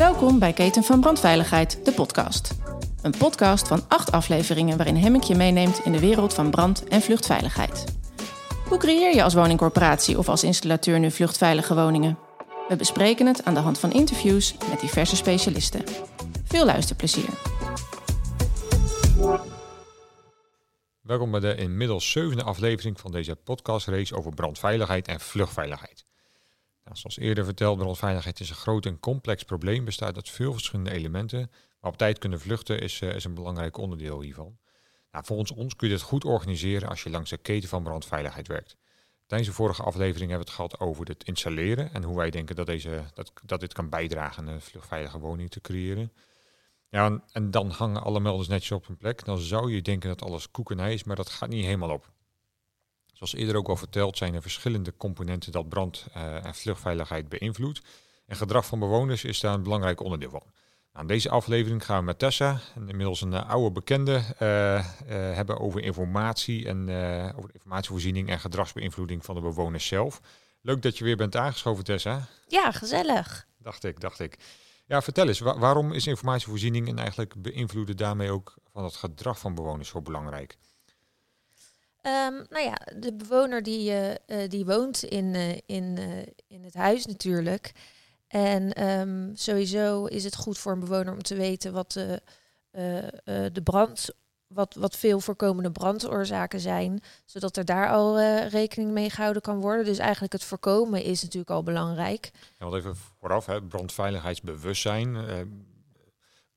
Welkom bij Keten van Brandveiligheid, de podcast. Een podcast van acht afleveringen waarin Hemmink je meeneemt in de wereld van brand- en vluchtveiligheid. Hoe creëer je als woningcorporatie of als installateur nu vluchtveilige woningen? We bespreken het aan de hand van interviews met diverse specialisten. Veel luisterplezier. Welkom bij de inmiddels zevende aflevering van deze podcastrace over brandveiligheid en vluchtveiligheid. Nou, zoals eerder verteld, brandveiligheid is een groot en complex probleem, bestaat uit veel verschillende elementen. Maar op tijd kunnen vluchten is, eh, is een belangrijk onderdeel hiervan. Nou, volgens ons kun je dit goed organiseren als je langs de keten van brandveiligheid werkt. Tijdens de vorige aflevering hebben we het gehad over het installeren en hoe wij denken dat, deze, dat, dat dit kan bijdragen een vluchtveilige woning te creëren. Ja, en, en dan hangen alle melders netjes op hun plek. Dan zou je denken dat alles koekenij is, maar dat gaat niet helemaal op. Zoals eerder ook al verteld, zijn er verschillende componenten dat brand- eh, en vluchtveiligheid beïnvloedt. En gedrag van bewoners is daar een belangrijk onderdeel van. Nou, in deze aflevering gaan we met Tessa, inmiddels een eh, oude bekende, uh, hebben over informatie en over informatievoorziening en gedragsbeïnvloeding van de bewoners zelf. Leuk dat je weer bent aangeschoven, Tessa. Ja, gezellig. Dacht ik, dacht ik. Ja, vertel eens, waarom is informatievoorziening en eigenlijk beïnvloeden daarmee ook van het gedrag van bewoners zo belangrijk? Um, nou ja, de bewoner die, uh, die woont in, uh, in, in het huis natuurlijk. En um, sowieso is het goed voor een bewoner om te weten wat de, brand, wat, wat veel voorkomende brandoorzaken zijn, zodat er daar al rekening mee gehouden kan worden. Dus eigenlijk het voorkomen is natuurlijk al belangrijk. Ja, want even vooraf, hè, brandveiligheidsbewustzijn,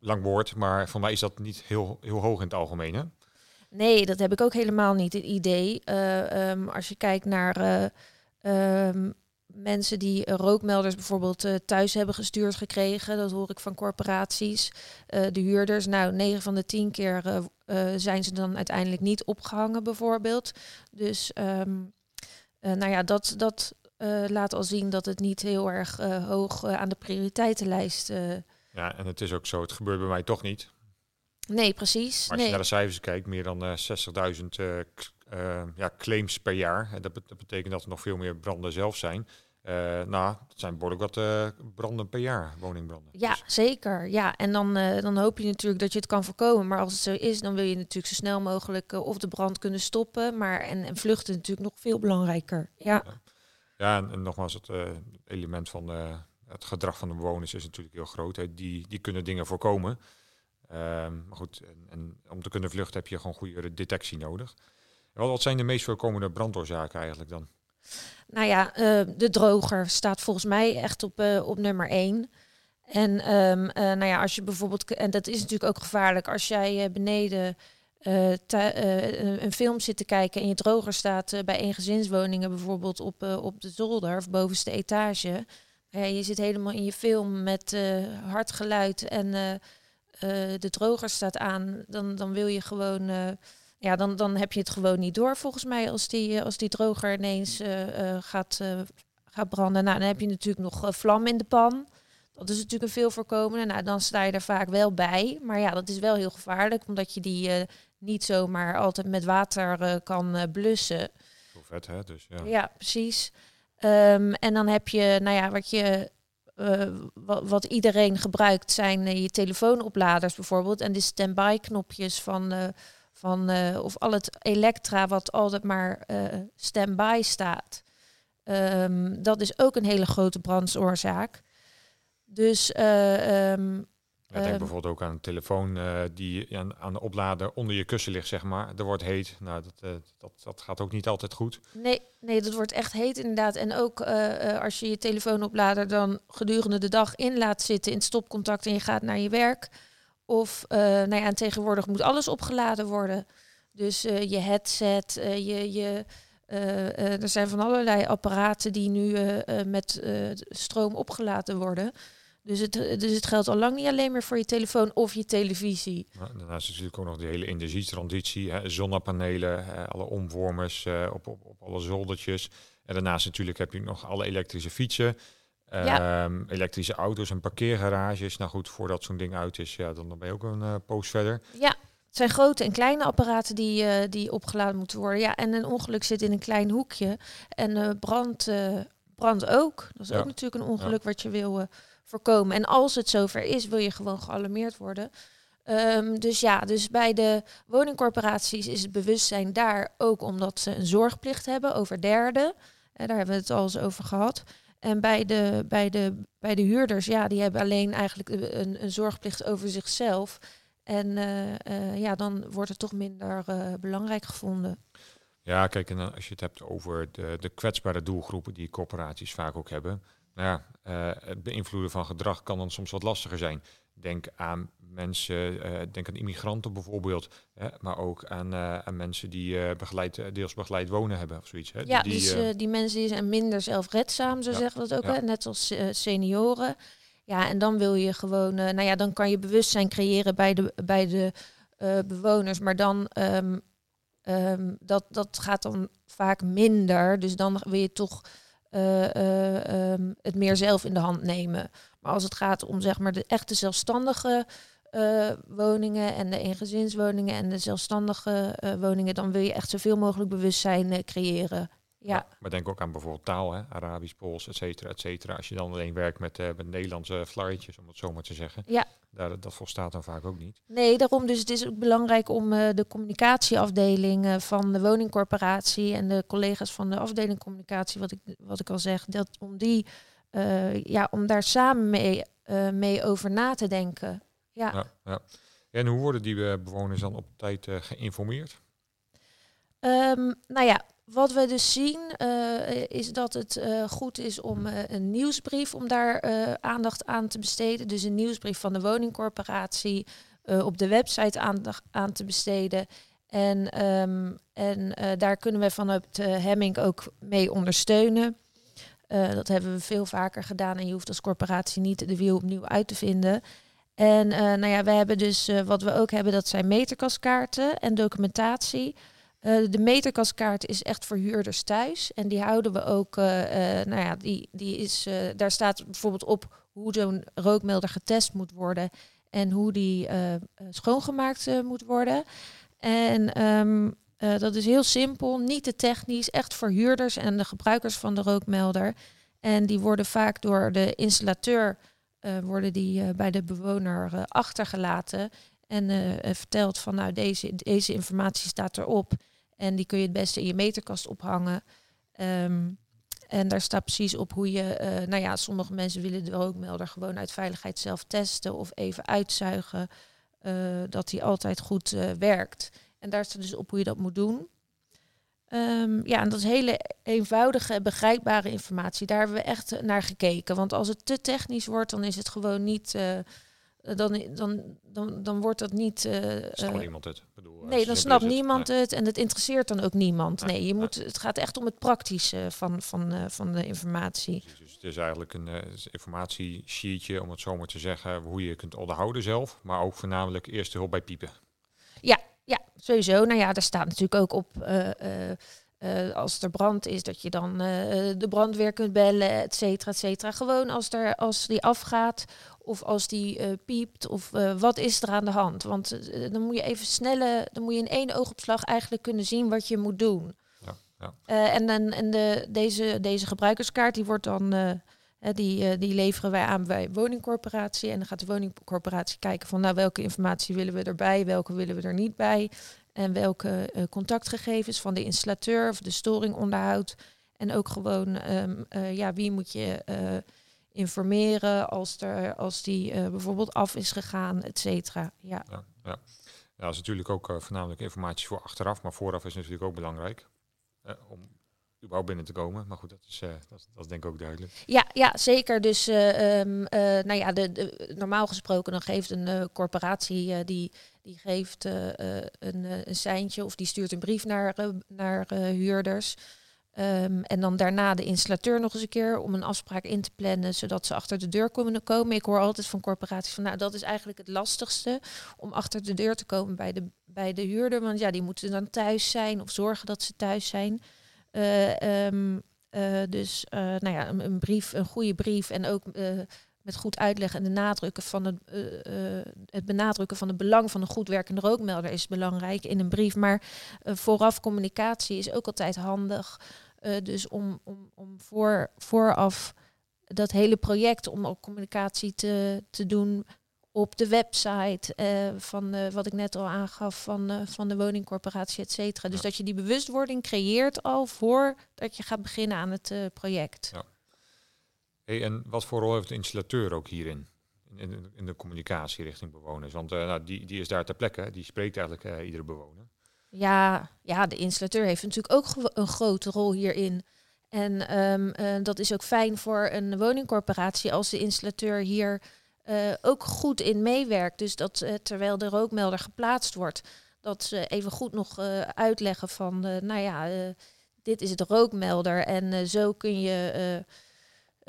lang woord, maar voor mij is dat niet heel, heel hoog in het algemeen. Hè? Nee, dat heb ik ook helemaal niet, het idee. Uh, um, als je kijkt naar uh, um, mensen die rookmelders bijvoorbeeld thuis hebben gestuurd gekregen, dat hoor ik van corporaties, de huurders. Nou, 9 van de 10 keer zijn ze dan uiteindelijk niet opgehangen bijvoorbeeld. Dus um, nou ja, dat, dat laat al zien dat het niet heel erg hoog aan de prioriteitenlijst... ja, en het is ook zo, het gebeurt bij mij toch niet. Nee, precies. Maar als nee. je naar de cijfers kijkt, meer dan uh, 60.000 uh, uh, ja, claims per jaar. En dat, be dat, betekent dat er nog veel meer branden zelf zijn. nou, het zijn behoorlijk wat branden per jaar, woningbranden. Ja, dus. zeker. Ja, en dan, dan hoop je natuurlijk dat je het kan voorkomen. Maar als het zo is, dan wil je natuurlijk zo snel mogelijk of de brand kunnen stoppen. Maar en, en vluchten natuurlijk nog veel belangrijker. Ja, ja. ja en, en, nogmaals, het element van het gedrag van de bewoners is natuurlijk heel groot. Hè. Die, die kunnen dingen voorkomen. Um, maar goed, en, om te kunnen vluchten heb je gewoon goede detectie nodig. Wat, wat zijn de meest voorkomende brandoorzaken eigenlijk dan? Nou ja, uh, de droger staat volgens mij echt op, uh, op nummer één. En um, uh, nou ja, als je bijvoorbeeld, en dat is natuurlijk ook gevaarlijk, als jij beneden een film zit te kijken en je droger staat bij eengezinswoningen bijvoorbeeld op, op de zolder of bovenste etage. Je zit helemaal in je film met hard geluid en de droger staat aan, dan, dan wil je gewoon. Uh, ja, dan, dan heb je het gewoon niet door volgens mij als die, als die droger ineens gaat, gaat branden. Nou, dan heb je natuurlijk nog vlam in de pan. Dat is natuurlijk een veel voorkomende. Nou, dan sta je er vaak wel bij. Maar ja, dat is wel heel gevaarlijk, omdat je die niet zomaar altijd met water kan blussen. Heel vet, hè? Dus, ja. ja, precies. Um, en dan heb je, nou ja, wat je uh, wat, iedereen gebruikt zijn uh, je telefoonopladers bijvoorbeeld en de standby knopjes van, uh, van of al het elektra wat altijd maar standby staat. Um, dat is ook een hele grote brandsoorzaak. Dus um, ja, denk bijvoorbeeld ook aan een telefoon uh, die aan, aan de oplader onder je kussen ligt, zeg maar. Er wordt heet. Nou, dat, uh, dat, dat gaat ook niet altijd goed. Nee, nee, dat wordt echt heet inderdaad. En ook uh, als je je telefoonoplader dan gedurende de dag in laat zitten in stopcontact en je gaat naar je werk. Of, nou ja, en tegenwoordig moet alles opgeladen worden. Dus je headset, je... je er zijn van allerlei apparaten die nu met stroom opgeladen worden. Dus het, dus het geldt al lang niet alleen meer voor je telefoon of je televisie. Nou, daarnaast is natuurlijk ook nog de hele energietransitie. Hè, zonnepanelen, hè, alle omvormers uh, op, op, op alle zoldertjes. En daarnaast natuurlijk heb je nog alle elektrische fietsen. Ja. Um, elektrische auto's en parkeergarages. Nou goed, voordat zo'n ding uit is, ja, dan ben je ook een uh, poos verder. Ja, het zijn grote en kleine apparaten die, uh, die opgeladen moeten worden. Ja, en een ongeluk zit in een klein hoekje. En brand brand ook. Dat is Ja. ook natuurlijk een ongeluk wat je wil eh, voorkomen. En als het zover is, wil je gewoon gealarmeerd worden. Ehm, dus ja, dus bij de woningcorporaties is het bewustzijn daar ook omdat ze een zorgplicht hebben over derden. Eh, daar hebben we het al eens over gehad. En bij de, bij de, bij de huurders, ja, die hebben alleen eigenlijk een, een zorgplicht over zichzelf. En eh, eh, ja, dan wordt het toch minder belangrijk gevonden. Ja, kijk, en als je het hebt over de, de kwetsbare doelgroepen die corporaties vaak ook hebben. Nou ja, eh, het beïnvloeden van gedrag kan dan soms wat lastiger zijn. Denk aan mensen, eh, denk aan immigranten bijvoorbeeld, hè, maar ook aan, eh, aan mensen die begeleid, deels begeleid wonen hebben of zoiets. Hè, Ja, die, dus die mensen die zijn minder zelfredzaam, zo Ja, zeggen we dat ook, ja. hè? net als senioren. Ja, en dan wil je gewoon, nou ja, dan kan je bewustzijn creëren bij de, bij de bewoners, maar dan, ehm, dat, dat gaat dan vaak minder. Dus dan wil je toch eh, eh, ehm, het meer zelf in de hand nemen. Maar als het gaat om zeg maar de echte zelfstandige eh, woningen en de eengezinswoningen en de zelfstandige woningen, dan wil je echt zoveel mogelijk bewustzijn creëren. Ja, Maar denk ook aan bijvoorbeeld taal, hè, Arabisch, Pools, et cetera, et cetera. Als je dan alleen werkt met, eh, met Nederlandse flarretjes, om het zo maar te zeggen. Ja. Daar, dat volstaat dan vaak ook niet. nee, daarom dus het is ook belangrijk om eh, de communicatieafdeling eh, van de woningcorporatie en de collega's van de afdeling communicatie, wat ik, wat ik al zeg, dat om die, ja, om daar samen mee, mee over na te denken. Ja. Ja, ja. En hoe worden die bewoners dan op tijd geïnformeerd? Ehm, nou ja, wat we dus zien eh, is dat het eh, goed is om eh, een nieuwsbrief, om daar aandacht aan te besteden. Dus een nieuwsbrief van de woningcorporatie op de website aandacht aan te besteden. En, ehm, en daar kunnen we vanuit Hemming ook mee ondersteunen. Dat hebben we veel vaker gedaan en je hoeft als corporatie niet de wiel opnieuw uit te vinden. En nou ja, we hebben dus wat we ook hebben, dat zijn meterkaskaarten en documentatie. Uh, de meterkaskaart is echt voor huurders thuis. En die houden we ook, uh, uh, nou ja, die, die is, daar staat bijvoorbeeld op hoe zo'n rookmelder getest moet worden. En hoe die schoongemaakt moet worden. En um, dat is heel simpel, niet te technisch, echt voor huurders en de gebruikers van de rookmelder. En die worden vaak door de installateur worden die, bij de bewoner achtergelaten. En vertelt van nou deze, deze informatie staat erop. En die kun je het beste in je meterkast ophangen. Um, en daar staat precies op hoe je, uh, nou ja, sommige mensen willen de rookmelder gewoon uit veiligheid zelf testen of even uitzuigen, uh, dat die altijd goed uh, werkt. En daar staat dus op hoe je dat moet doen. Um, ja, en dat is hele eenvoudige, begrijpbare informatie. Daar hebben we echt naar gekeken. Want als het te technisch wordt, dan is het gewoon niet. Dan, dan, dan, dan wordt dat niet. Uh, snapt niemand het? Bedoel, nee, dan snapt niemand het en het interesseert dan ook niemand. Nee, nee je moet, het gaat echt om het praktische van, van, uh, van de informatie. Precies, dus het is eigenlijk een uh, informatiesheetje, om het zo maar te zeggen, hoe je kunt onderhouden zelf, maar ook voornamelijk eerste hulp bij piepen. Ja, ja sowieso. Nou ja, daar staat natuurlijk ook op. Uh, als er brand is, dat je dan uh, de brandweer kunt bellen, et cetera, et cetera. Gewoon als, er, als die afgaat of als die uh, piept of wat is er aan de hand. Want dan moet je even snelle, dan moet je in één oogopslag eigenlijk kunnen zien wat je moet doen. Ja, ja. en dan, en de, deze, deze gebruikerskaart, die wordt dan... die, die leveren wij aan bij woningcorporatie. En dan gaat de woningcorporatie kijken van nou, welke informatie willen we erbij, welke willen we er niet bij. En welke uh, contactgegevens van de installateur of de storing onderhoudt. En ook gewoon, um, uh, ja, wie moet je uh, informeren als, er, als die bijvoorbeeld af is gegaan, et cetera. Ja. Ja, ja. ja, dat is natuurlijk ook voornamelijk informatie voor achteraf, maar vooraf is natuurlijk ook belangrijk. om überhaupt binnen te komen. Maar goed, dat is, dat, is, dat is denk ik ook duidelijk. Ja, ja zeker. Dus um, uh, nou ja, de, de, normaal gesproken dan geeft een corporatie die, die geeft een, een seintje of die stuurt een brief naar, naar huurders. Um, en dan daarna de installateur nog eens een keer om een afspraak in te plannen, zodat ze achter de deur kunnen komen. Ik hoor altijd van corporaties van, nou, dat is eigenlijk het lastigste om achter de deur te komen bij de, bij de huurder. Want ja, die moeten dan thuis zijn of zorgen dat ze thuis zijn. Uh, um, uh, dus uh, nou ja, een, brief, een goede brief en ook met goed uitleggen en de nadrukken van het, het benadrukken van het belang van een goed werkende rookmelder is belangrijk in een brief. Maar vooraf communicatie is ook altijd handig. Eh, dus om, om, om voor, vooraf dat hele project, om ook communicatie te, te doen op de website eh, van uh, wat ik net al aangaf van, van de woningcorporatie, et cetera. Dus dat je die bewustwording creëert al voordat je gaat beginnen aan het project. Ja. Hey, en wat voor rol heeft de installateur ook hierin? In, in de communicatie richting bewoners? Want nou, die, die is daar ter plekke, die spreekt eigenlijk iedere bewoner. Ja, ja, de installateur heeft natuurlijk ook een grote rol hierin. En um, dat is ook fijn voor een woningcorporatie als de installateur hier uh, ook goed in meewerkt. Dus dat uh, terwijl de rookmelder geplaatst wordt, dat ze even goed nog uitleggen van, nou ja, dit is de rookmelder en zo, kun je,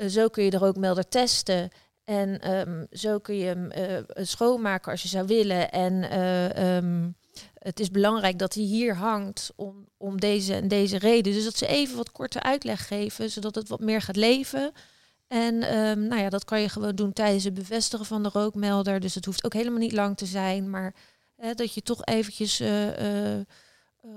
zo kun je de rookmelder testen. En um, zo kun je hem schoonmaken als je zou willen. En um, het is belangrijk dat hij hier hangt om, om deze en deze reden. Dus dat ze even wat korte uitleg geven, zodat het wat meer gaat leven. En um, nou ja, dat kan je gewoon doen tijdens het bevestigen van de rookmelder. Dus het hoeft ook helemaal niet lang te zijn. Maar dat je toch eventjes uh, uh,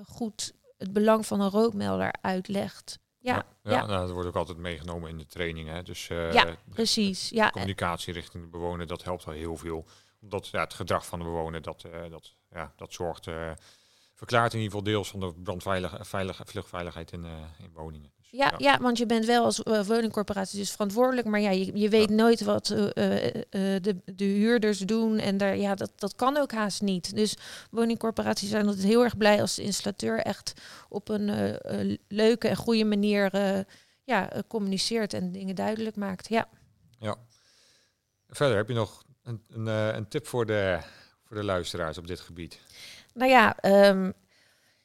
goed het belang van een rookmelder uitlegt. Ja, ja, ja. Nou, dat wordt ook altijd meegenomen in de training. Hè. Dus ja, precies. Ja. communicatie richting de bewoner, dat helpt al heel veel. Omdat ja, het gedrag van de bewoner, dat, dat, ja, dat zorgt verklaart in ieder geval deels van de brandveilige vluchtveiligheid in, in woningen. Ja, ja, want je bent wel als uh, woningcorporatie dus verantwoordelijk. Maar ja, je, je weet nooit wat uh, de, de huurders doen. En daar, ja, dat, dat kan ook haast niet. Dus woningcorporaties zijn altijd heel erg blij als de installateur echt op een leuke en goede manier ja, communiceert en dingen duidelijk maakt. Ja. ja. Verder heb je nog een, een, een tip voor de, voor de luisteraars op dit gebied? Nou ja, um,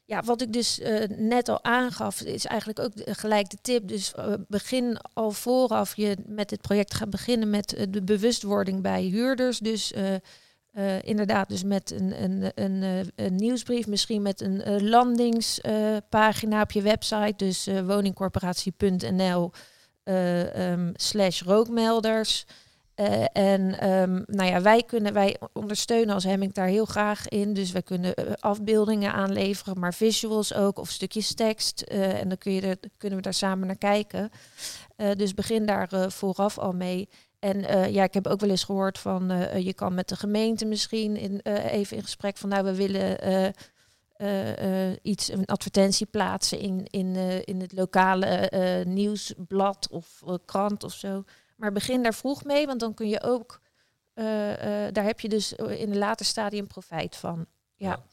ja, wat ik dus uh, net al aangaf, is eigenlijk ook gelijk de tip. Dus uh, begin al vooraf je met dit project gaat beginnen met de bewustwording bij huurders. Dus inderdaad, dus met een, een, een, nieuwsbrief, misschien met een landingspagina op je website. Dus woningcorporatie.nl um, slash rookmelders. Uh, en um, nou ja, wij kunnen, wij ondersteunen als Hemming daar heel graag in. Dus wij kunnen uh, afbeeldingen aanleveren, maar visuals ook, of stukjes tekst. Uh, en dan kun je er, kunnen we daar samen naar kijken. dus begin daar vooraf al mee. En ja, ik heb ook wel eens gehoord van, je kan met de gemeente misschien in, even in gesprek van, nou, we willen iets, een advertentie plaatsen in, in, in het lokale nieuwsblad of krant of zo. Maar begin daar vroeg mee, want dan kun je ook, uh, uh, daar heb je dus in een later stadium profijt van. Ja. ja.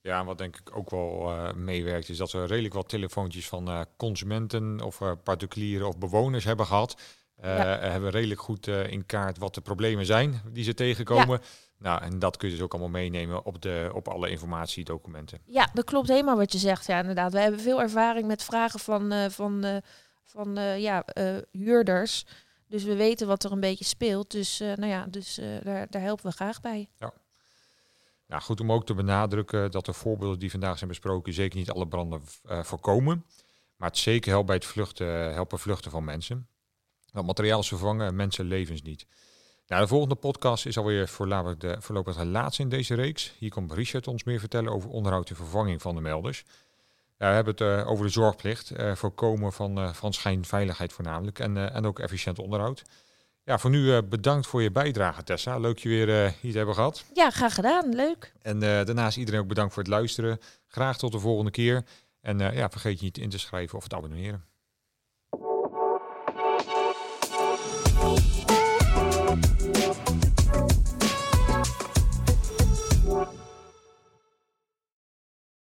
ja wat denk ik ook wel uh, meewerkt, is dat we redelijk wat telefoontjes van consumenten of particulieren of bewoners hebben gehad. Ja. Hebben redelijk goed in kaart wat de problemen zijn die ze tegenkomen. Ja. Nou, en dat kun je dus ook allemaal meenemen op, de, op alle informatiedocumenten. Ja, dat klopt helemaal wat je zegt. Ja, inderdaad. We hebben veel ervaring met vragen van, van, van ja, huurders. Dus we weten wat er een beetje speelt. Dus, uh, nou ja, dus uh, daar, daar helpen we graag bij. Ja. Nou, goed om ook te benadrukken dat de voorbeelden die vandaag zijn besproken zeker niet alle branden uh, voorkomen. Maar het zeker helpt bij het vluchten, helpen vluchten van mensen. Want materiaal is vervangen, mensen levens niet. Nou, de volgende podcast is alweer voorlopig de, voorlopig de laatste in deze reeks. Hier komt Richard ons meer vertellen over onderhoud en vervanging van de melders. Ja, we hebben het uh, over de zorgplicht, uh, voorkomen van, uh, van schijnveiligheid voornamelijk en, en ook efficiënt onderhoud. Ja, voor nu bedankt voor je bijdrage Tessa. Leuk je weer hier te hebben gehad. Ja, graag gedaan. Leuk. En daarnaast iedereen ook bedankt voor het luisteren. Graag tot de volgende keer. En ja, vergeet je niet in te schrijven of te abonneren.